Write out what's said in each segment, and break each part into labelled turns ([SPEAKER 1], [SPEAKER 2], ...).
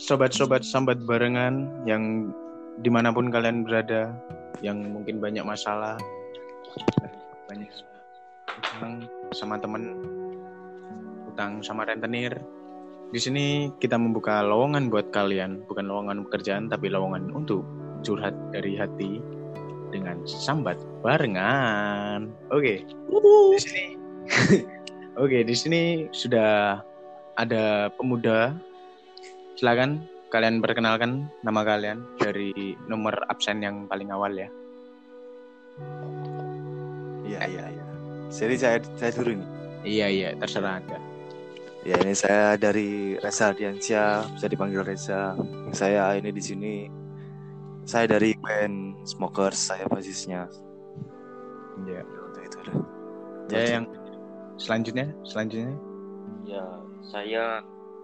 [SPEAKER 1] sobat-sobat sambat barengan yang di mana pun kalian berada, yang mungkin banyak masalah, banyak utang sama temen, utang sama rentenir. Di sini kita membuka lowongan buat kalian, bukan lowongan pekerjaan, tapi lowongan untuk curhat dari hati dengan sambat barengan. Oke, di sini, oke di sini sudah ada pemuda Silakan kalian perkenalkan nama kalian dari nomor absen yang paling awal ya.
[SPEAKER 2] Iya iya iya. Jadi saya saya dulu nih.
[SPEAKER 1] Iya iya terserah anda.
[SPEAKER 2] Ya ini saya dari Reza Diansyah, bisa dipanggil Reza. Saya ini di sini saya dari band Smokers, saya basisnya.
[SPEAKER 1] Iya.
[SPEAKER 2] Untuk itu
[SPEAKER 1] udah. Ya yang selanjutnya, selanjutnya.
[SPEAKER 3] Ya, saya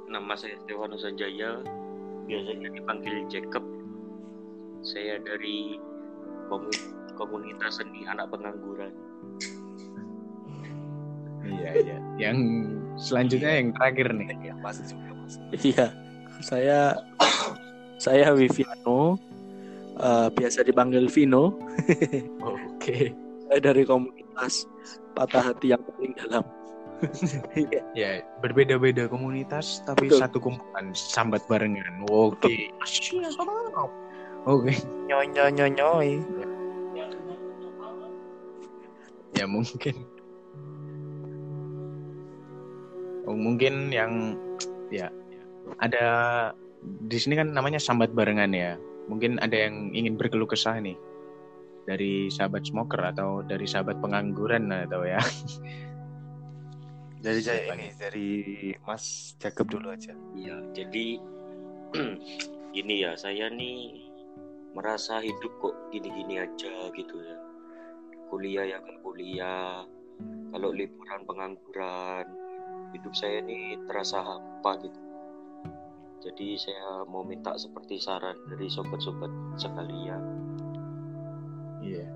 [SPEAKER 3] Nama saya Stefano Sanjaya, biasanya dipanggil Jacob. Saya dari komunitas seni anak pengangguran.
[SPEAKER 1] Iya iya. Yang selanjutnya yang terakhir nih.
[SPEAKER 4] Iya, iya. saya saya Viviano, uh, biasa dipanggil Vino.
[SPEAKER 1] Oke. okay.
[SPEAKER 4] Saya dari komunitas patah hati yang paling dalam.
[SPEAKER 1] ya berbeda-beda komunitas tapi Betul. satu kumpulan sambat barengan. Oke. Okay. oke. Okay.
[SPEAKER 4] nyoy nyoy nyoy nyoy
[SPEAKER 1] ya mungkin. Oh, mungkin yang ya ada di sini kan namanya sambat barengan ya. Mungkin ada yang ingin berkeluh kesah nih. Dari sahabat smoker atau dari sahabat pengangguran atau ya
[SPEAKER 2] dari saya ini dari Mas Jacob dulu aja.
[SPEAKER 3] Iya, jadi ini ya saya nih merasa hidup kok gini-gini aja gitu ya. Kuliah ya kan kuliah, kalau liburan pengangguran, hidup saya ini terasa hampa gitu. Jadi saya mau minta seperti saran dari sobat-sobat sekalian.
[SPEAKER 1] Iya.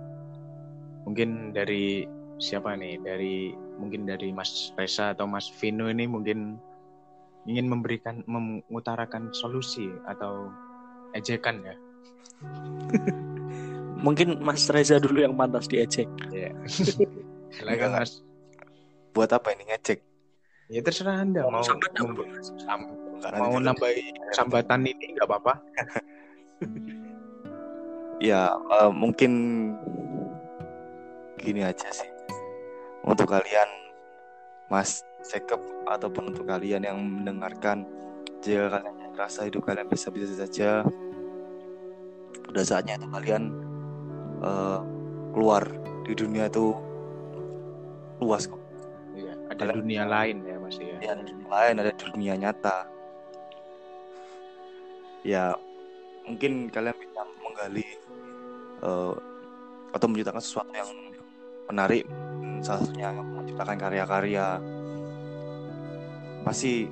[SPEAKER 1] Mungkin dari siapa nih? Dari mungkin dari Mas Reza atau Mas Vino ini mungkin ingin memberikan mengutarakan solusi atau ejekan ya.
[SPEAKER 4] mungkin Mas Reza dulu yang pantas diejek.
[SPEAKER 1] Ya. Silakan Mas.
[SPEAKER 2] Buat apa ini ngecek?
[SPEAKER 1] Ya terserah Anda mau sambat mau, mau nambahin sambatan ini nggak apa-apa.
[SPEAKER 2] ya uh, mungkin gini aja sih untuk kalian Mas Jacob ataupun untuk kalian yang mendengarkan jika kalian merasa hidup kalian bisa-bisa saja udah saatnya itu kalian uh, keluar di dunia itu luas kok.
[SPEAKER 1] Iya, ada kalian, dunia lain ya mas ya,
[SPEAKER 2] ya ada dunia lain ada dunia nyata. Ya mungkin kalian bisa menggali uh, atau menciptakan sesuatu yang menarik salah satunya menciptakan karya-karya. Pasti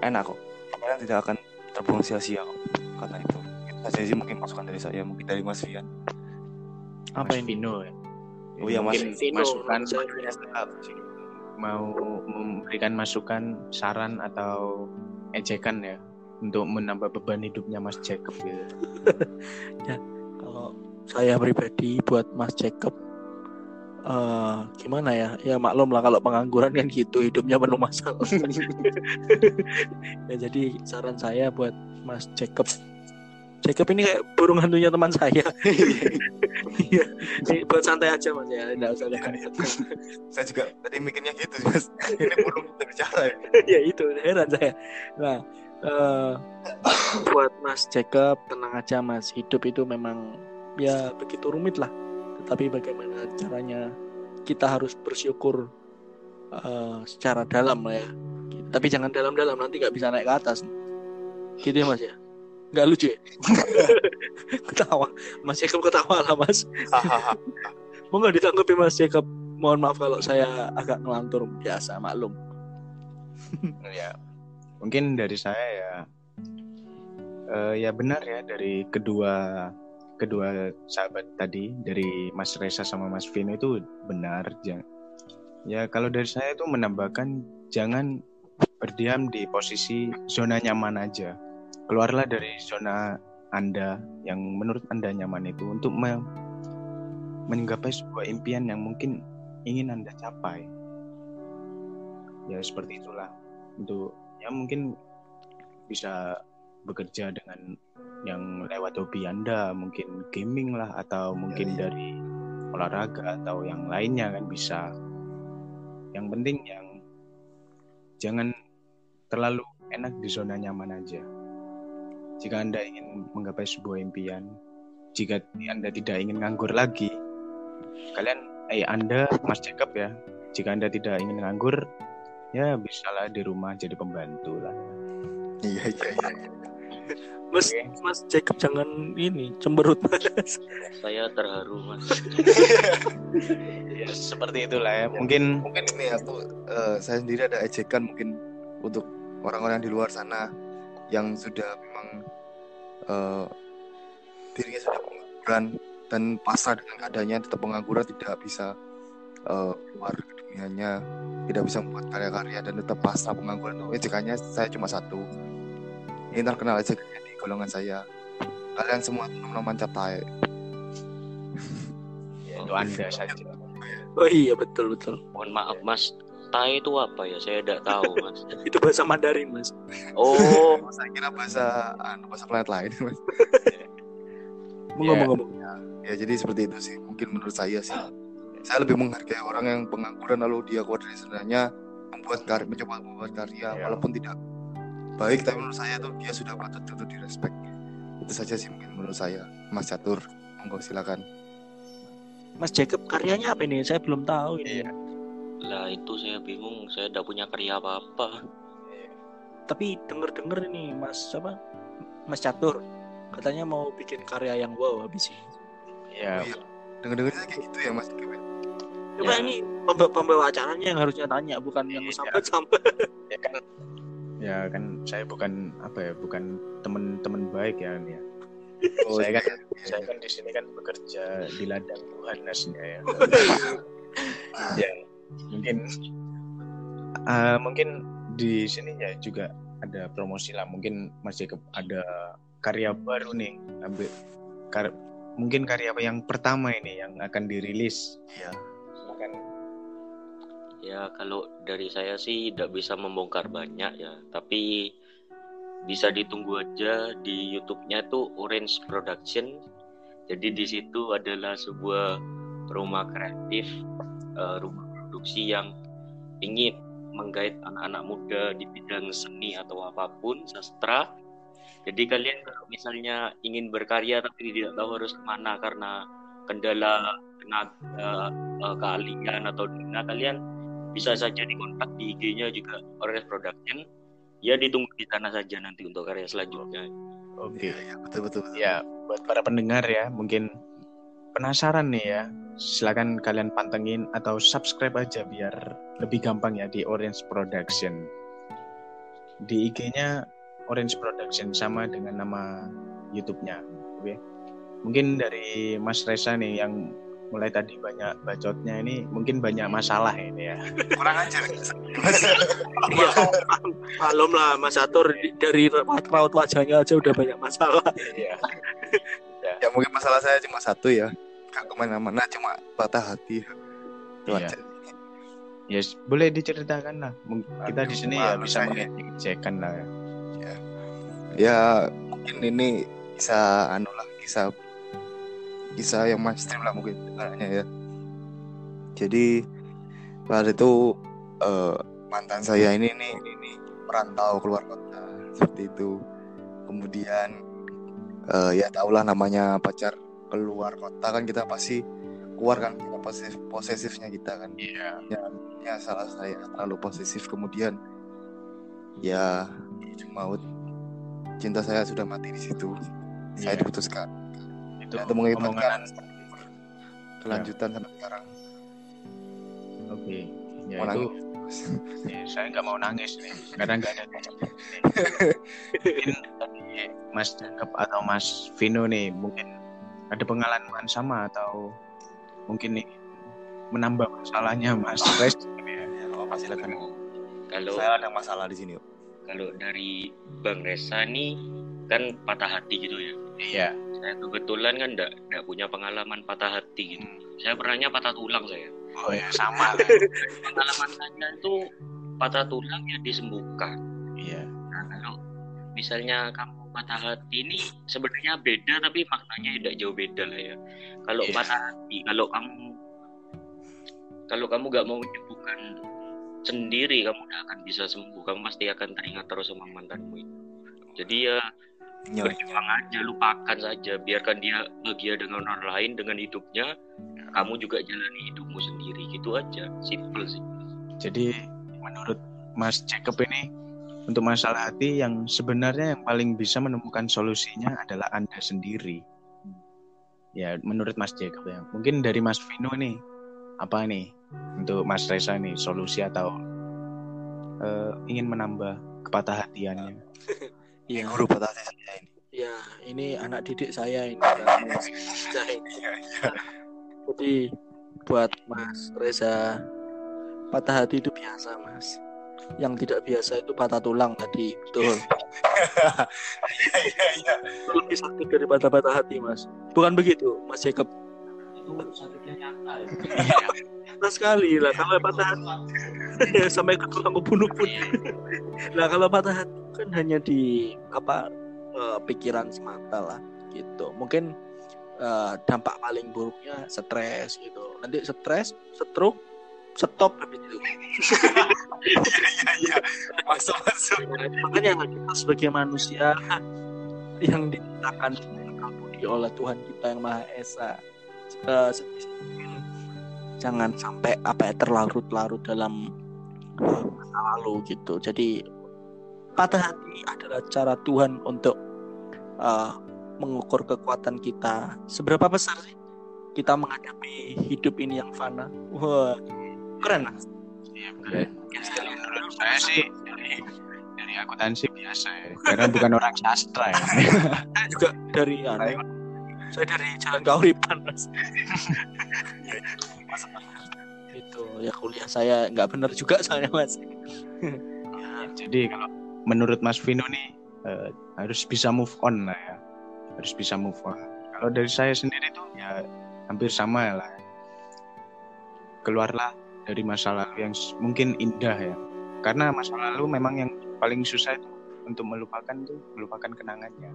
[SPEAKER 2] enak kok. Kalian tidak akan terbuang sia-sia kok kata itu. Itu saja sih mungkin masukan dari saya mungkin dari Mas Fian
[SPEAKER 1] apa yang Vino ya.
[SPEAKER 2] Oh ya Mas
[SPEAKER 1] Vino. Masukan mau memberikan masukan saran atau ejekan ya untuk menambah beban hidupnya Mas Jacob gitu
[SPEAKER 4] ya kalau saya pribadi buat Mas Jacob uh, gimana ya? Ya maklum lah kalau pengangguran kan gitu hidupnya penuh masalah. Ya jadi saran saya buat Mas Jacob. Jacob ini kayak burung hantunya teman saya. Iya. Buat santai aja mas ya. Tidak usah
[SPEAKER 2] saya juga tadi mikirnya gitu mas. Ini burung berbicara ya.
[SPEAKER 4] Ya itu. Heran saya. Nah uh, buat Mas Jacob tenang aja mas. Hidup itu memang ya begitu rumit lah tetapi bagaimana caranya kita harus bersyukur uh, secara dalam lah ya. Tapi jangan dalam-dalam nanti nggak bisa naik ke atas. Gitu ya mas ya? Nggak lucu ya? Ketawa. Mas Jacob ketawa lah mas. Mau nggak ditanggapi mas Jacob. Mohon maaf kalau saya agak ngelantur. Biasa maklum.
[SPEAKER 1] Ya mungkin dari saya ya. Uh, ya benar ya dari kedua kedua sahabat tadi dari Mas Reza sama Mas Vino itu benar. Ya kalau dari saya itu menambahkan jangan berdiam di posisi zona nyaman aja. keluarlah dari zona anda yang menurut anda nyaman itu untuk me- menggapai sebuah impian yang mungkin ingin anda capai ya seperti itulah untuk ya mungkin bisa bekerja dengan yang lewat hobi anda mungkin gaming lah atau mungkin
[SPEAKER 2] iya.
[SPEAKER 1] dari olahraga atau yang lainnya kan bisa yang penting yang jangan terlalu enak di zona nyaman aja jika anda ingin menggapai sebuah impian jika anda tidak ingin nganggur lagi kalian eh anda Mas Jacob ya jika anda tidak ingin nganggur ya bisalah di rumah jadi pembantu lah
[SPEAKER 2] Iya iya iya.
[SPEAKER 4] Mas
[SPEAKER 1] Oke.
[SPEAKER 4] Mas Jacob jangan ini cemberut.
[SPEAKER 3] Saya terharu mas.
[SPEAKER 1] ya seperti itulah ya. Mungkin
[SPEAKER 2] Mungkin ini aku eh, saya sendiri ada ejekan mungkin untuk orang-orang di luar sana yang sudah memang eh, dirinya sudah pengangguran dan pasrah dengan keadaannya tetap pengangguran tidak bisa eh, keluar ke dunianya tidak bisa membuat karya-karya dan tetap pasrah pengangguran. Itu ejekannya saya cuma satu. Ini terkenal di golongan saya kalian semua mancap tae
[SPEAKER 1] ya, itu anda saja
[SPEAKER 4] oh iya betul betul
[SPEAKER 3] Mohon maaf mas. Tai itu apa ya? Saya tidak tahu mas.
[SPEAKER 4] itu bahasa Mandarin mas
[SPEAKER 3] Oh,
[SPEAKER 2] saya kira bahasa anu, bahasa planet lain Mas.
[SPEAKER 4] mau
[SPEAKER 1] Ya.
[SPEAKER 4] ngomong-ngomong
[SPEAKER 2] ya jadi seperti itu sih mungkin menurut saya sih saya lebih menghargai orang yang pengangguran lalu dia keluar dari zonanya membuat karya mencoba membuat karya
[SPEAKER 1] Ya.
[SPEAKER 2] walaupun tidak baik tapi menurut saya tuh dia sudah patut untuk direspek itu saja sih mungkin menurut saya Mas Catur monggo silakan
[SPEAKER 4] Mas Jacob karyanya apa ini saya belum tahu ini
[SPEAKER 1] Iya.
[SPEAKER 3] lah itu saya bingung. Saya tidak punya karya apa-apa.
[SPEAKER 4] tapi denger-denger ini Mas apa Mas Catur katanya mau bikin karya yang wow habis ini
[SPEAKER 1] ya
[SPEAKER 2] Oh, iya. dengar-dengarnya kayak gitu ya Mas
[SPEAKER 4] Coba
[SPEAKER 3] Ya.
[SPEAKER 4] ini pembawa, pembawa acaranya yang harusnya tanya bukan yang
[SPEAKER 1] Iya.
[SPEAKER 4] sampai-sampai
[SPEAKER 1] ya kan ya kan saya bukan apa ya bukan teman-teman baik ya ya.
[SPEAKER 2] Oh,
[SPEAKER 1] saya kan
[SPEAKER 2] iya, iya,
[SPEAKER 1] saya kan di sini kan bekerja di ladang Tuhan nasnya ya. Ya mungkin eh, mungkin di sini ya juga ada promosi lah. Mungkin Mas Jacob ada karya baru nih. Ambil kar- mungkin karya yang pertama ini yang akan dirilis.
[SPEAKER 2] Iya.
[SPEAKER 1] silakan
[SPEAKER 3] Ya kalau dari saya sih tidak bisa membongkar banyak ya, tapi bisa ditunggu aja di YouTube-nya tuh Orange Production. Jadi di situ adalah sebuah rumah kreatif, eh, rumah produksi yang ingin menggait anak-anak muda di bidang seni atau apa pun sastra. Jadi kalian kalau misalnya ingin berkarya tapi tidak tahu harus ke mana karena kendala tenaga, eh, keahlian atau dana kalian bisa saja dikontak di IG-nya juga Orange Production. Ya ditunggu di sana saja nanti untuk karya selanjutnya.
[SPEAKER 1] oke
[SPEAKER 2] Iya, iya, betul betul betul.
[SPEAKER 1] ya buat para pendengar ya mungkin penasaran nih ya silakan kalian pantengin atau subscribe aja biar lebih gampang ya di Orange Production di IG-nya Orange Production sama dengan nama YouTube-nya oke mungkin dari Mas Reza nih yang mulai tadi banyak bacotnya ini mungkin banyak masalah ini ya
[SPEAKER 2] kurang ajar
[SPEAKER 4] Iya, malum lah Mas Catur dari raut wajahnya aja udah banyak masalah
[SPEAKER 1] Iya.
[SPEAKER 2] ya mungkin masalah saya cuma satu ya gak ke mana-mana cuma patah hati itu
[SPEAKER 1] Iya.
[SPEAKER 2] aja
[SPEAKER 1] Yes, boleh diceritakan lah. Kita di sini ya bisa
[SPEAKER 2] saya.
[SPEAKER 1] mengecekan lah. ya.
[SPEAKER 2] ya mungkin ini kisah anu lah kisah kisah yang mainstream lah mungkin ya. Jadi pada itu eh, mantan saya ini nih ini merantau keluar kota seperti itu. Kemudian eh, ya tahulah namanya pacar keluar kota kan kita pasti keluar kan kita posesif posesifnya kita kan.
[SPEAKER 1] Iya.
[SPEAKER 2] ya, ya salah saya terlalu posesif. Kemudian ya maut cinta saya sudah mati di situ. Saya
[SPEAKER 1] Iya.
[SPEAKER 2] diputuskan
[SPEAKER 1] Itu
[SPEAKER 2] Ya, itu mengakibatkan
[SPEAKER 1] omongan.
[SPEAKER 2] kelanjutan sampai sekarang
[SPEAKER 1] Oke. Ya
[SPEAKER 2] Mau
[SPEAKER 1] itu
[SPEAKER 2] nangis.
[SPEAKER 1] ya, saya nggak mau nangis nih karena nggak ada mungkin tadi Mas Jacob atau Mas Vino nih mungkin ada pengalaman sama atau mungkin nih menambah masalahnya Mas Res ya.
[SPEAKER 2] ya apa silakan
[SPEAKER 3] Kalau
[SPEAKER 2] saya ada masalah di sini
[SPEAKER 3] kalau dari Bang Resa nih kan patah hati gitu ya
[SPEAKER 1] Iya.
[SPEAKER 3] Saya kebetulan kan enggak enggak punya pengalaman patah hati gitu saya pernahnya patah tulang saya
[SPEAKER 1] Oh ya sama.
[SPEAKER 3] pengalaman saya itu patah tulang ya disembuhkan
[SPEAKER 1] Iya.
[SPEAKER 3] Nah, kalau misalnya kamu patah hati ini sebenarnya beda tapi maknanya tidak jauh beda lah ya. Kalau
[SPEAKER 1] Iya.
[SPEAKER 3] patah hati, kalau kamu kalau kamu gak mau menyembuhkan sendiri, kamu gak akan bisa sembuh. Kamu pasti akan teringat terus sama mantanmu itu. Jadi ya
[SPEAKER 2] Ya,
[SPEAKER 3] berjuang aja, lupakan saja, biarkan dia bahagia dengan orang lain dengan hidupnya. Kamu juga jalani hidupmu sendiri, gitu aja, simple sih.
[SPEAKER 1] Jadi menurut Mas Jacob ini untuk masalah hati yang sebenarnya yang paling bisa menemukan solusinya adalah Anda sendiri. Ya, menurut Mas Jacob ya. Mungkin dari Mas Vino nih apa nih untuk Mas Reza nih solusi atau eh, ingin menambah kepatah hatiannya?
[SPEAKER 4] Iya.
[SPEAKER 2] guru hati saya ini.
[SPEAKER 4] Ya, ini anak didik saya ini. ya, Mas Reza ini. Jadi buat Mas Reza patah hati itu biasa, Mas. Yang tidak biasa itu patah tulang tadi, betul.
[SPEAKER 2] Iya, iya.
[SPEAKER 4] Itu lebih sakit daripada patah hati, Mas. Bukan begitu, Mas Jacob?
[SPEAKER 3] Itu sakitnya nyata ya.
[SPEAKER 4] Nyata sekali lah kalau patah hati sampai ke tulang membunuh pun. Nah, kalau patah hati kan hanya di apa eh, pikiran semata lah gitu. Mungkin eh, dampak paling buruknya stres gitu. Nanti stres, stroke, stop habis itu.
[SPEAKER 2] Iya, iya. Masuk, masuk.
[SPEAKER 4] Makanya kita sebagai manusia yang diciptakan di oleh Tuhan kita yang Maha Esa, mungkin jangan sampai apa ya terlarut-larut dalam eh, masa lalu gitu. Jadi patah hati adalah cara Tuhan untuk eh, mengukur kekuatan kita. Seberapa besar sih kita menghadapi hidup ini yang fana? Wah, keren Mas.
[SPEAKER 1] Iya, betul. Menurut saya sih dari dari akuntansi biasa ya. Karena bukan orang sastra ya.
[SPEAKER 4] Saya juga dari saya dari Jalan Kauripan Mas. itu ya kuliah saya nggak benar juga saya Mas.
[SPEAKER 1] Jadi kalau menurut Mas Vino nih eh, harus bisa move on lah ya. Harus bisa move on. Kalau dari saya sendiri tuh ya hampir sama lah. Keluarlah dari masa lalu yang mungkin indah ya. Karena masa lalu memang yang paling susah itu untuk melupakan tuh melupakan kenangannya.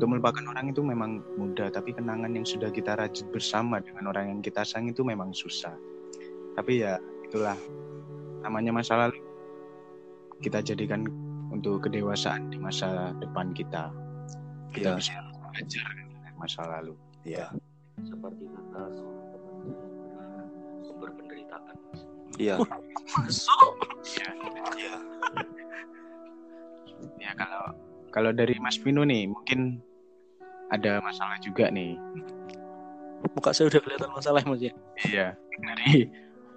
[SPEAKER 1] Untuk melupakan orang itu memang mudah, tapi kenangan yang sudah kita rajut bersama dengan orang yang kita sayang itu memang susah. Tapi ya itulah namanya masa lalu kita jadikan untuk kedewasaan di masa depan kita. Kita
[SPEAKER 2] Iya.
[SPEAKER 1] bisa belajar dari masa lalu.
[SPEAKER 2] Iya.
[SPEAKER 3] Seperti kata seorang teman saya, sumber penderitaan.
[SPEAKER 2] Iya.
[SPEAKER 4] Masuk.
[SPEAKER 2] Iya.
[SPEAKER 1] Ya kalau kalau dari Mas Vino nih mungkin ada masalah juga nih.
[SPEAKER 4] Muka saya udah kelihatan masalah Mas ya.
[SPEAKER 1] Iya. Dari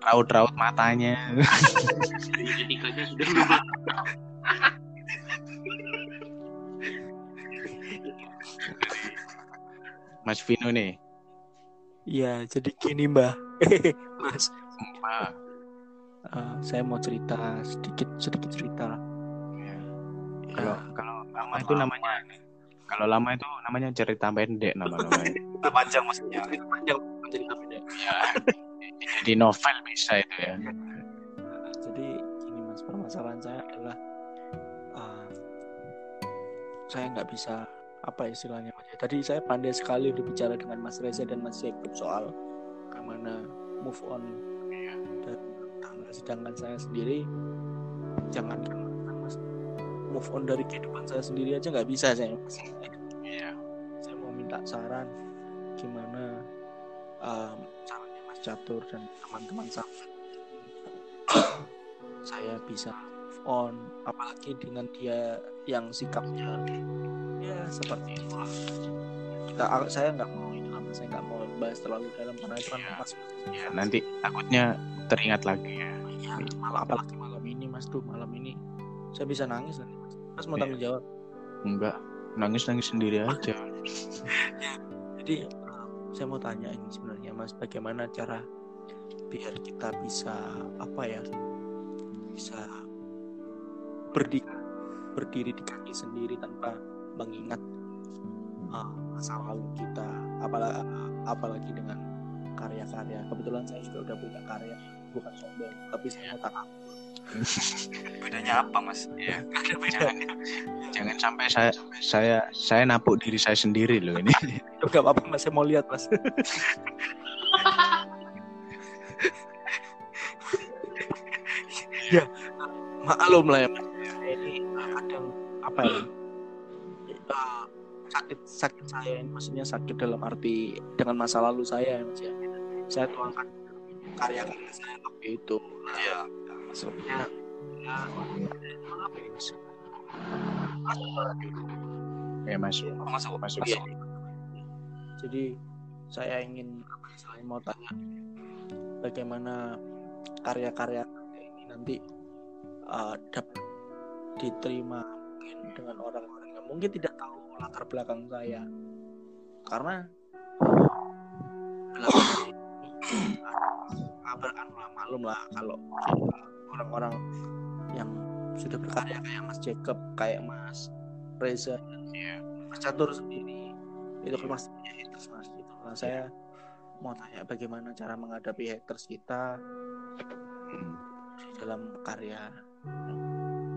[SPEAKER 1] raut-raut matanya.
[SPEAKER 3] Ketikanya sudah berubah.
[SPEAKER 1] Mas Vino nih.
[SPEAKER 4] Iya, jadi gini Mbah. Mas,
[SPEAKER 1] Sumpah.
[SPEAKER 4] eh, saya mau cerita sedikit sedikit cerita.
[SPEAKER 1] Ya.
[SPEAKER 4] Ya,
[SPEAKER 1] Kalau kalau lama itu namanya kalau lama itu namanya cerita pendek nama-namanya.
[SPEAKER 2] Panjang maksudnya.
[SPEAKER 4] cerita panjang cerita pendek.
[SPEAKER 1] ya. Jadi novel bisa itu ya.
[SPEAKER 4] Nah, jadi gini mas permasalahan saya adalah uh, saya nggak bisa apa istilahnya mas ya. tadi saya pandai sekali berbicara dengan mas Reza dan mas Jacob soal bagaimana move on dan tangga sedangkan saya sendiri jangan move on dari kehidupan saya sendiri aja nggak bisa saya.
[SPEAKER 1] Iya.
[SPEAKER 4] saya mau minta saran gimana um, caranya Mas Catur dan teman-teman saya saya bisa move on apalagi dengan dia yang sikapnya ya seperti itu kita saya nggak mau ini lama saya nggak mau bahas terlalu dalam karena itu kan
[SPEAKER 1] Iya.
[SPEAKER 4] mas
[SPEAKER 1] Ya, nanti takutnya teringat lagi ya.
[SPEAKER 4] ya, malah apalagi malam ini mas tuh malam ini saya bisa nangis nanti mas mau
[SPEAKER 1] Iya.
[SPEAKER 4] tanggung jawab?
[SPEAKER 1] Enggak, nangis-nangis sendiri aja.
[SPEAKER 4] Jadi uh, saya mau tanya ini sebenarnya Mas, bagaimana cara biar kita bisa apa ya, bisa berdiri berdiri di kaki sendiri tanpa mengingat uh, masa lalu kita. Apalagi apalagi dengan karya-karya. Kebetulan saya juga udah punya karya bukan sombong tapi saya tak
[SPEAKER 2] bedanya apa mas
[SPEAKER 1] ya
[SPEAKER 4] ada
[SPEAKER 1] jangan jangan sampai saya saya saya napuk diri saya sendiri loh ini
[SPEAKER 4] Gak apa-apa mas, saya mau lihat mas. ya, maklum lah ya mas. Ini kadang apa ya? sakit sakit saya ini maksudnya sakit dalam arti dengan masa lalu saya ya mas ya. Saya tuangkan karya-karya saya waktu itu.
[SPEAKER 2] iya
[SPEAKER 4] Maksudnya ya, apa ya, Mas?
[SPEAKER 1] ya masuk
[SPEAKER 2] masuk
[SPEAKER 1] masuk
[SPEAKER 4] Iya. Jadi saya ingin apa ya, saya mau tanya bagaimana karya-karya ini nanti uh, dapat diterima mungkin dengan orang-orang yang mungkin tidak tahu latar belakang saya karena belakang kabar kan maklum lah kalau orang-orang yang sudah berkarya kayak Mas Jacob kayak Mas Reza Mas Catur sendiri itu kan pasti punya haters mas gitu. Nah saya mau tanya bagaimana cara menghadapi haters kita di dalam karya?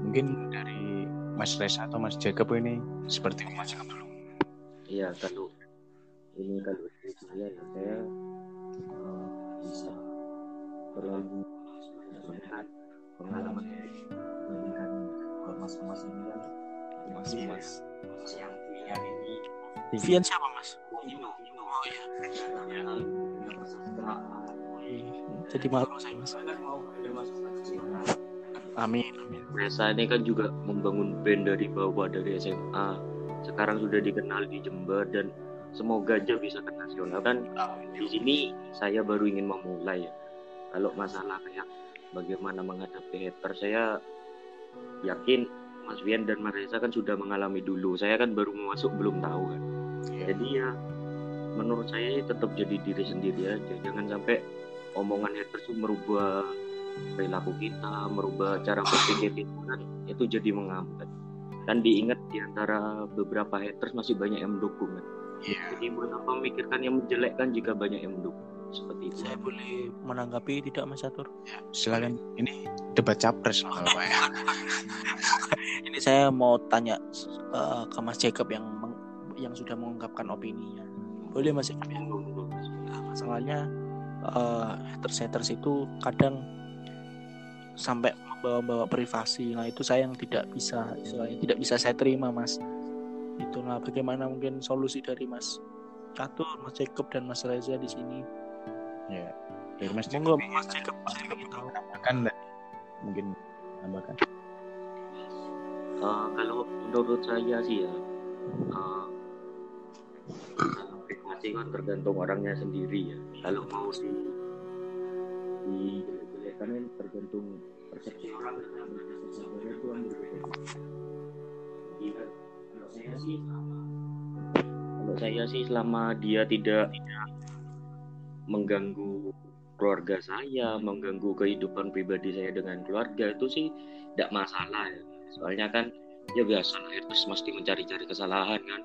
[SPEAKER 1] Mungkin dari Mas Reza atau Mas Jacob ini seperti Mas Jacob dulu
[SPEAKER 3] Iya kalau ini kalau saya ya saya pengalaman dengan mas-mas ini kan?
[SPEAKER 2] Mas. Mas
[SPEAKER 3] yang pilihan ini.
[SPEAKER 4] Vian siapa mas?
[SPEAKER 3] Ino Ino
[SPEAKER 4] oh iya.
[SPEAKER 3] Persastraan
[SPEAKER 4] jadi malu saya mas.
[SPEAKER 3] Mau ada masuk
[SPEAKER 4] amin amin.
[SPEAKER 3] Reza ini kan juga membangun band dari bawah dari SMA sekarang sudah dikenal di Jember dan semoga aja bisa ke nasional. Kan di sini saya baru ingin memulai ya. Kalau masalah kayak bagaimana menghadapi hater. Saya yakin Mas Wian dan Mas Reza kan sudah mengalami dulu. Saya kan baru masuk belum tahu kan. Jadi ya menurut saya tetap jadi diri sendiri aja. Jangan sampai omongan haters itu merubah perilaku kita merubah cara berpikir kita kan itu jadi menghambat. Dan diingat di antara beberapa haters masih banyak yang mendukung kan.
[SPEAKER 1] Iya.
[SPEAKER 3] Jadi buat apa memikirkan yang menjelekkan jika banyak yang mendukung seperti itu
[SPEAKER 4] saya boleh menanggapi tidak mas Catur
[SPEAKER 1] silakan ini debat capres loh kalau Pak ya
[SPEAKER 4] ini saya mau tanya uh, ke Mas Jacob yang meng- yang sudah mengungkapkan opininya boleh Mas Jacob ya? Nah, masalahnya eh, haters-haters itu kadang sampai membawa-bawa privasi. Nah, itu saya yang tidak bisa istilahnya tidak bisa saya terima, Mas. Itulah bagaimana mungkin solusi dari Mas Catur, Mas Jacob dan Mas Reza di sini.
[SPEAKER 1] Ya dari Mas Jacob.
[SPEAKER 4] Mas tahu.
[SPEAKER 1] tambahkan dan mungkin tambahkan
[SPEAKER 3] Eh, kalau menurut saya sih ya eh, privasi kan tergantung orangnya sendiri ya. Kalau mau di di kan tergantung persepsi orang. Dengan persepsi orang itu kan berbeda Iya, kalau saya sih kalau saya sih selama dia tidak tidak mengganggu keluarga saya, mengganggu kehidupan pribadi saya dengan keluarga itu sih tidak masalah ya. Soalnya kan ya biasa lah terus mesti mencari-cari kesalahan kan.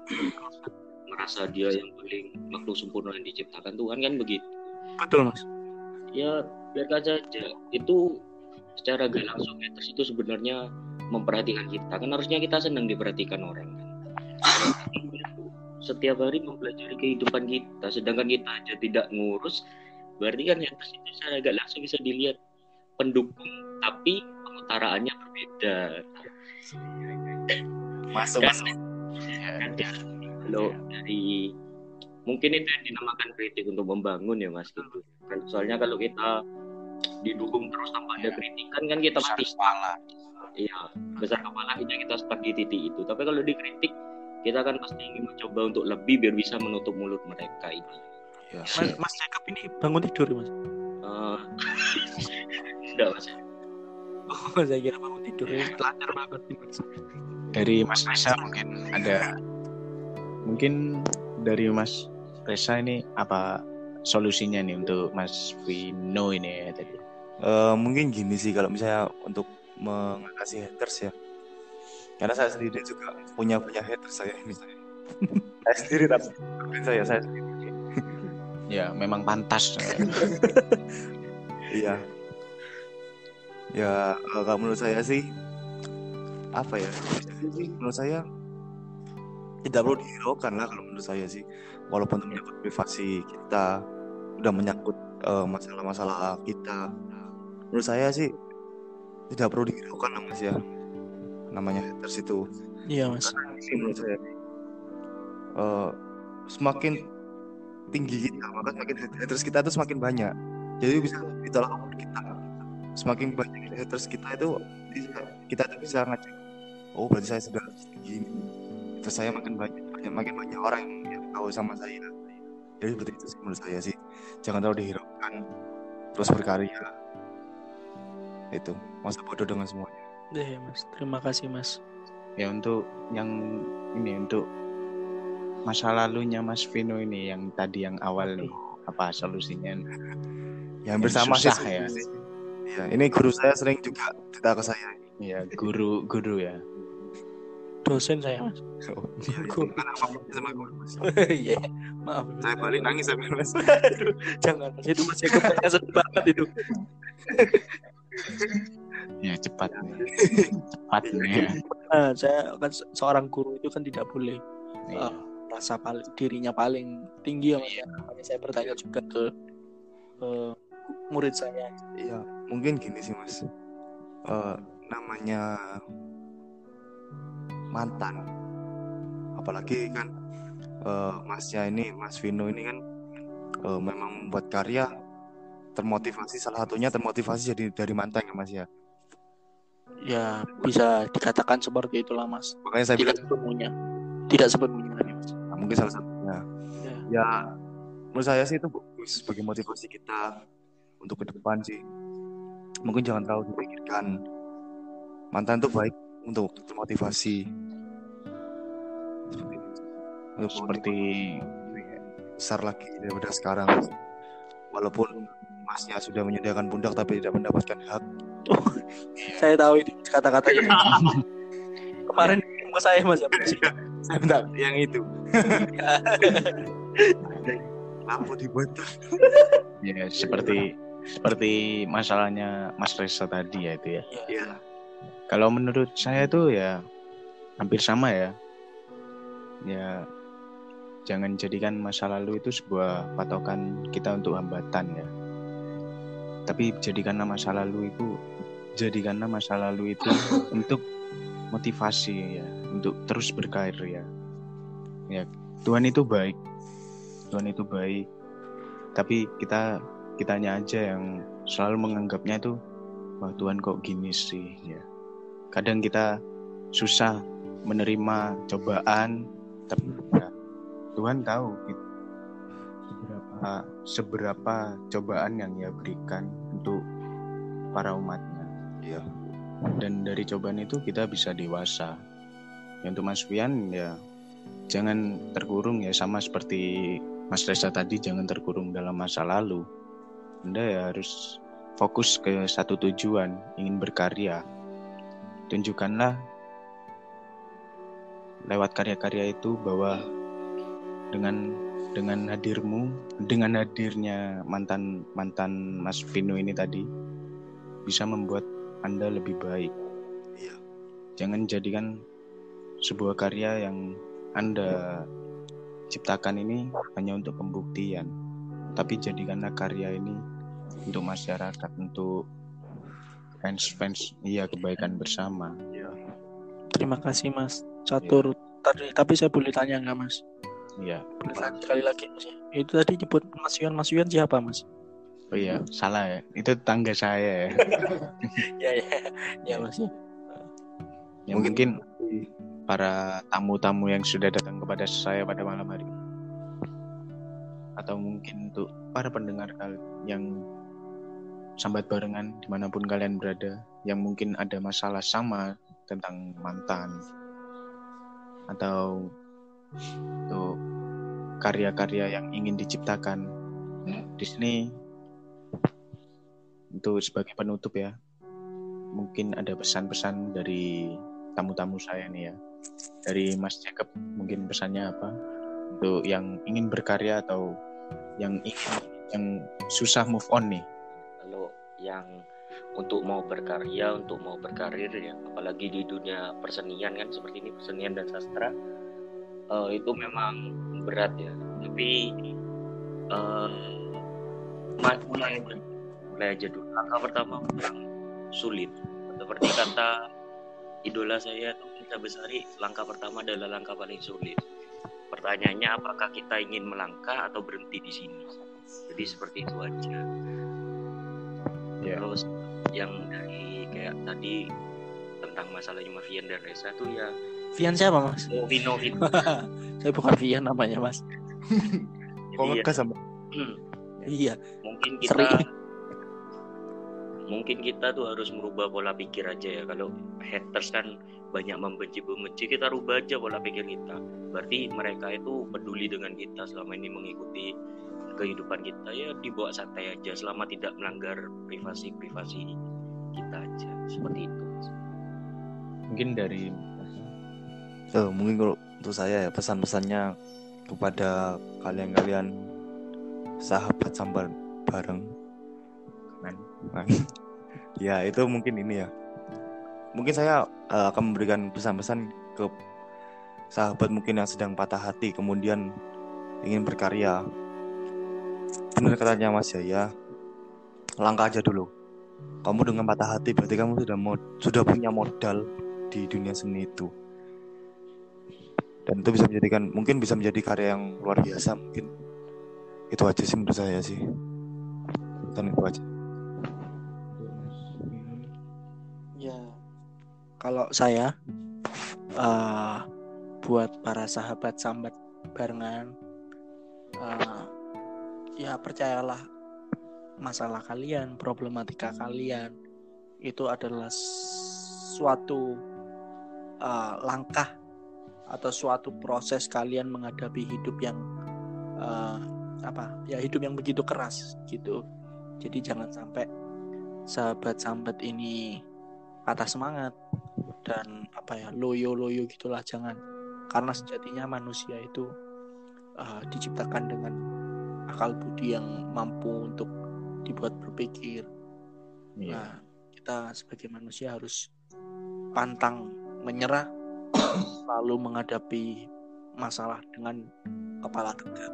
[SPEAKER 3] Merasa dia yang paling makhluk sempurna yang diciptakan Tuhan kan begitu.
[SPEAKER 4] Betul, Mas.
[SPEAKER 3] Ya biarkan saja. Itu secara gak langsung haters itu sebenarnya memperhatikan kita. Kan harusnya kita senang diperhatikan orang kan. Setiap hari mempelajari kehidupan kita, sedangkan kita aja tidak ngurus, berarti kan haters itu secara gak langsung bisa dilihat. Pendukung, tapi pengutaraannya berbeda.
[SPEAKER 2] masuk
[SPEAKER 3] Kan,
[SPEAKER 2] masuk.
[SPEAKER 3] Kan ya, kalau dari mungkin itu yang dinamakan kritik untuk membangun ya mas. Gitu. Kan soalnya kalau kita didukung terus tanpa ada
[SPEAKER 1] Ya.
[SPEAKER 3] kritikan kan kita
[SPEAKER 1] besar
[SPEAKER 3] pasti
[SPEAKER 1] kepala.
[SPEAKER 3] Iya besar kepala kita kita stuck di titik itu. Tapi kalau dikritik kita kan pasti ingin mencoba untuk lebih biar bisa menutup mulut mereka ini.
[SPEAKER 1] ya
[SPEAKER 4] Mas, Mas Jacob ini bangun tidur, Mas.
[SPEAKER 3] Eh, sudah mas.
[SPEAKER 4] Oh, saya kira bangun tidur. Lancar banget nih, Mas.
[SPEAKER 1] dari Mas Reza mungkin ada mungkin dari Mas Reza ini apa solusinya nih untuk Mas Vino ini ya tadi
[SPEAKER 2] Eh, mungkin gini sih kalau misalnya untuk mengatasi haters ya karena saya sendiri juga punya punya haters saya ini. Saya sendiri tapi saya saya sendiri.
[SPEAKER 1] Ya, memang pantas.
[SPEAKER 2] iya. Ya kalau menurut saya sih apa ya? Menurut saya tidak perlu dihiraukan lah kalau menurut saya sih. Walaupun menyangkut privasi kita udah menyangkut eh, masalah-masalah kita. Menurut saya sih tidak perlu dihiraukan lah mas ya namanya haters itu
[SPEAKER 4] Iya mas.
[SPEAKER 2] sih menurut saya Eh, semakin tinggi kita maka semakin haters kita itu semakin banyak. Jadi bisa ditolak ukur kita. Semakin banyak haters kita itu kita tuh bisa ngecek oh berarti saya sudah tinggi terus saya makin banyak, banyak makin banyak orang yang, yang tahu sama saya. Jadi seperti itu sih menurut saya sih. Jangan terlalu dihiraukan terus berkarya. Itu masa bodoh dengan semuanya
[SPEAKER 4] Deh mas. Terima kasih mas.
[SPEAKER 1] ya untuk yang ini untuk masa lalunya Mas Vino ini yang tadi yang awal nih apa solusinya?
[SPEAKER 2] yang
[SPEAKER 1] Yang
[SPEAKER 2] bersama sih
[SPEAKER 1] susah ya.
[SPEAKER 2] ya ini guru saya sering juga cerita ke saya
[SPEAKER 1] Ya guru guru ya.
[SPEAKER 4] Dosen saya mas.
[SPEAKER 2] Oh, iya.
[SPEAKER 4] Guru.
[SPEAKER 2] Kan sama guru mas
[SPEAKER 4] Iya. Maaf.
[SPEAKER 2] saya balik nangis saya mas
[SPEAKER 4] Aduh, jangan mas itu masih kepalanya sedih banget itu.
[SPEAKER 1] Ya cepat nih. Cepat nih ya.
[SPEAKER 4] Nah, saya kan se- seorang guru itu kan tidak boleh
[SPEAKER 1] Iya.
[SPEAKER 4] Ah, rasa paling dirinya paling tinggi ya mas ya. Makanya saya bertanya juga ke eh, murid saya.
[SPEAKER 2] Iya, mungkin gini sih mas. Eh, namanya mantan, apalagi kan eh, masnya ini, Mas Vino ini kan eh, memang membuat karya termotivasi salah satunya termotivasi jadi dari mantan ya mas ya.
[SPEAKER 4] Ya bisa dikatakan seperti itulah mas.
[SPEAKER 2] Makanya saya
[SPEAKER 4] Tidak
[SPEAKER 2] bilang
[SPEAKER 4] sepenuhnya. Tidak sepenuhnya mas.
[SPEAKER 2] nah, mungkin salah satunya.
[SPEAKER 4] Ya.
[SPEAKER 2] Ya, menurut saya sih itu bagus sebagai motivasi kita untuk ke depan sih. Mungkin jangan terlalu dipikirkan. Mantan itu baik untuk termotivasi. Seperti. Untuk
[SPEAKER 1] Seperti
[SPEAKER 2] besar lagi daripada sekarang. Walaupun masnya sudah menyediakan pundak tapi tidak mendapatkan hak.
[SPEAKER 4] Saya tahu itu kata-katanya. Kemarin ke saya mas ya. Mas.
[SPEAKER 2] Saya minta yang itu. Lampu dibuat.
[SPEAKER 1] ya seperti seperti masalahnya Mas Reza tadi ya itu ya.
[SPEAKER 2] Iya.
[SPEAKER 1] Kalau menurut saya tuh ya hampir sama ya. Ya jangan jadikan masa lalu itu sebuah patokan kita untuk hambatan ya. Tapi jadikanlah masa lalu itu jadikanlah masa lalu itu untuk motivasi ya, untuk terus berkarya. Ya, Tuhan itu baik. Tuhan itu baik. Tapi kita kitanya aja yang selalu menganggapnya itu wah Tuhan kok gini sih ya kadang kita susah menerima cobaan tapi ya, Tuhan tahu gitu, seberapa seberapa cobaan yang ia berikan untuk para umatnya
[SPEAKER 2] Iya.
[SPEAKER 1] dan dari cobaan itu kita bisa dewasa ya, untuk Mas Fian ya jangan terkurung ya sama seperti Mas Reza tadi jangan terkurung dalam masa lalu anda ya harus fokus ke satu tujuan, ingin berkarya. Tunjukkanlah lewat karya-karya itu bahwa dengan dengan hadirmu, dengan hadirnya mantan mantan Mas Vino ini tadi bisa membuat Anda lebih baik.
[SPEAKER 2] Iya.
[SPEAKER 1] Jangan jadikan sebuah karya yang Anda ciptakan ini hanya untuk pembuktian, tapi jadikanlah karya ini untuk masyarakat, untuk fans-fans, iya kebaikan bersama.
[SPEAKER 4] Terima kasih Mas Catur. Tadi, tapi saya boleh tanya nggak Mas?
[SPEAKER 1] Iya.
[SPEAKER 4] Sekali lagi Mas ya. Itu tadi nyebut Mas Yuan, Mas Yuan siapa Mas?
[SPEAKER 1] Oh iya, salah ya. Itu tetangga saya ya.
[SPEAKER 4] ya ya ya Mas ya.
[SPEAKER 1] Ya, mungkin para tamu-tamu yang sudah datang kepada saya pada malam hari ini. Atau mungkin untuk para pendengar kal- yang sambat barengan di mana pun kalian berada, yang mungkin ada masalah sama tentang mantan atau untuk karya-karya yang ingin diciptakan di sini untuk sebagai penutup ya mungkin ada pesan-pesan dari tamu-tamu saya nih ya. Dari Mas Jacob mungkin pesannya apa untuk yang ingin berkarya atau yang ingin yang susah move on nih.
[SPEAKER 3] Kalau yang untuk mau berkarya, untuk mau berkarir ya, apalagi di dunia persenian kan seperti ini persenian dan sastra uh, itu memang berat ya. Tapi uh, mulai aja, mulai aja dulu. Langkah pertama yang sulit. Seperti kata idola saya tuh kita besari, langkah pertama adalah langkah paling sulit. Pertanyaannya apakah kita ingin melangkah atau berhenti di sini? Jadi seperti itu aja. Yeah. Terus yang dari kayak tadi tentang masalahnya Vian dan Reza tuh ya
[SPEAKER 4] Vian siapa mas?
[SPEAKER 3] Oh, Vino Vino.
[SPEAKER 4] Saya bukan Vian namanya mas.
[SPEAKER 2] Kok ngegas sama?
[SPEAKER 3] Hmm.
[SPEAKER 4] Iya.
[SPEAKER 3] Mungkin kita Sering. mungkin kita tuh harus merubah pola pikir aja ya. Kalau haters kan banyak membenci-membenci, kita rubah aja pola pikir kita. Berarti mereka itu peduli dengan kita selama ini mengikuti kehidupan kita ya dibawa santai aja selama tidak melanggar privasi privasi kita aja seperti itu
[SPEAKER 1] mungkin dari
[SPEAKER 2] mungkin kalau untuk saya ya pesan-pesannya kepada kalian-kalian sahabat sambar bareng. Kan ya itu mungkin ini ya. Mungkin saya uh, akan memberikan pesan-pesan ke sahabat mungkin yang sedang patah hati kemudian ingin berkarya. Benar katanya Mas Yaya langkah aja dulu. Kamu dengan patah hati berarti kamu sudah mod sudah punya modal di dunia seni itu dan itu bisa menjadikan mungkin bisa menjadi karya yang luar biasa mungkin. Itu aja sih menurut saya sih. Dan itu aja.
[SPEAKER 4] Ya kalau saya uh, buat para sahabat sambat barengan uh, ya percayalah masalah kalian, problematika kalian itu adalah suatu uh, langkah atau suatu proses kalian menghadapi hidup yang uh, apa ya hidup yang begitu keras gitu. Jadi jangan sampai sahabat-sahabat ini patah semangat dan apa ya loyo-loyo gitulah jangan karena sejatinya manusia itu uh, diciptakan dengan akal budi yang mampu untuk dibuat berpikir. Yeah. Nah, kita sebagai manusia harus pantang menyerah, lalu menghadapi masalah dengan kepala tegak.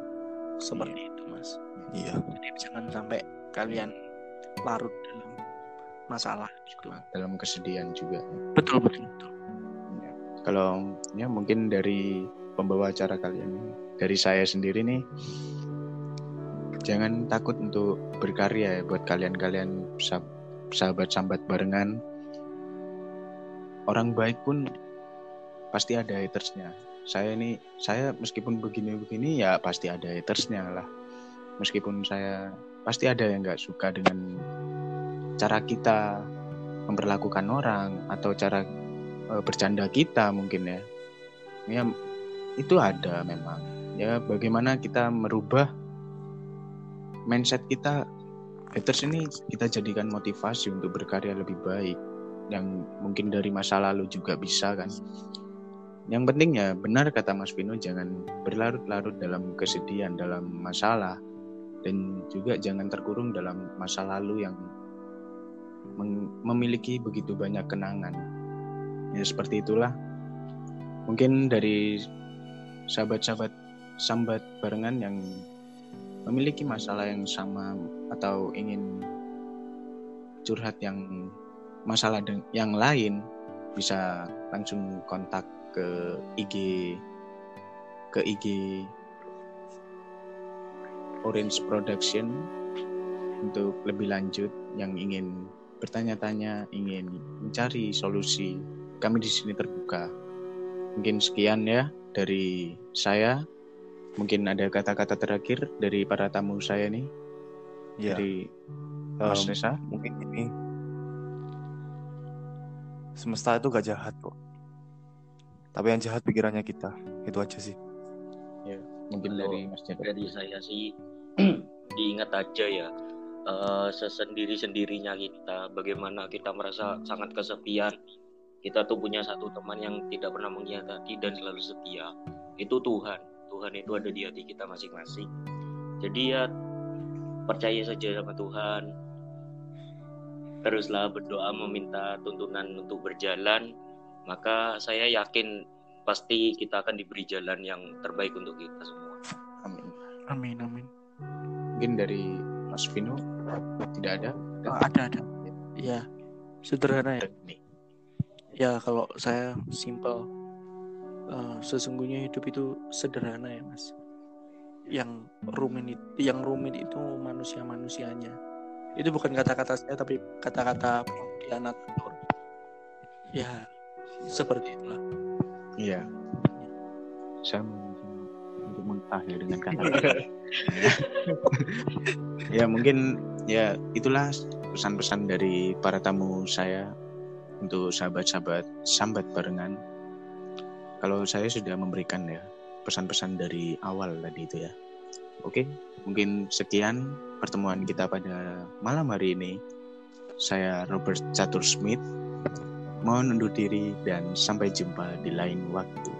[SPEAKER 4] Seperti yeah. itu, Mas.
[SPEAKER 2] Iya.
[SPEAKER 4] Jadi jangan sampai kalian larut dalam masalah gitu.
[SPEAKER 1] Dalam kesedihan juga.
[SPEAKER 4] Betul, betul, betul.
[SPEAKER 1] Ya. Kalau ya mungkin dari pembawa acara kalian dari saya sendiri nih jangan takut untuk berkarya ya buat kalian-kalian sahabat sambat barengan orang baik pun pasti ada hatersnya. Saya ini saya meskipun begini-begini ya pasti ada hatersnya lah. Meskipun saya pasti ada yang nggak suka dengan cara kita memperlakukan orang atau cara e, bercanda kita mungkin ya. Ya itu ada memang. Ya bagaimana kita merubah mindset kita haters ini kita jadikan motivasi untuk berkarya lebih baik. Yang mungkin dari masa lalu juga bisa kan yang penting ya benar kata Mas Vino jangan berlarut-larut dalam kesedihan dalam masalah. Dan juga jangan terkurung dalam masa lalu yang memiliki begitu banyak kenangan. Ya seperti itulah. Mungkin dari sahabat-sahabat sambat barengan yang memiliki masalah yang sama atau ingin curhat yang masalah yang lain bisa langsung kontak ke IG ke IG Orange Production untuk lebih lanjut yang ingin bertanya-tanya, ingin mencari solusi. Kami di sini terbuka. Mungkin sekian ya dari saya. Mungkin ada kata-kata terakhir dari para tamu saya nih. Ya. Dari Mas um, Reza.
[SPEAKER 2] Mungkin ini semesta itu gak jahat kok. Tapi yang jahat pikirannya kita. Itu aja sih.
[SPEAKER 3] Ya, mungkin Kalau dari Mas Jaka. Dari saya sih diingat aja ya. Uh, sesendiri-sendirinya kita, bagaimana kita merasa sangat kesepian, kita tuh punya satu teman yang tidak pernah mengkhianati dan selalu setia itu Tuhan Tuhan itu ada di hati kita masing-masing jadi ya percaya saja sama Tuhan teruslah berdoa meminta tuntunan untuk berjalan maka saya yakin pasti kita akan diberi jalan yang terbaik untuk kita semua
[SPEAKER 1] Amin.
[SPEAKER 4] Amin amin.
[SPEAKER 1] Mungkin dari Mas Vino tidak ada.
[SPEAKER 4] Oh, ada ada. Ya sederhana ya. Ya kalau saya simple. Eh, sesungguhnya hidup itu sederhana ya mas. Yang rumit itu, yang rumit itu manusia manusianya. Itu bukan kata-kata saya tapi kata-kata pengkhianator. Ya seperti itulah.
[SPEAKER 1] Iya. Saya untuk mengakhir dengan kata ya mungkin ya itulah pesan-pesan dari para tamu saya untuk sahabat-sahabat sambat barengan. Kalau saya sudah memberikan ya pesan-pesan dari awal tadi itu ya. Oke, mungkin sekian pertemuan kita pada malam hari ini. Saya Robert Catur Smith. Mohon undur diri dan sampai jumpa di lain waktu.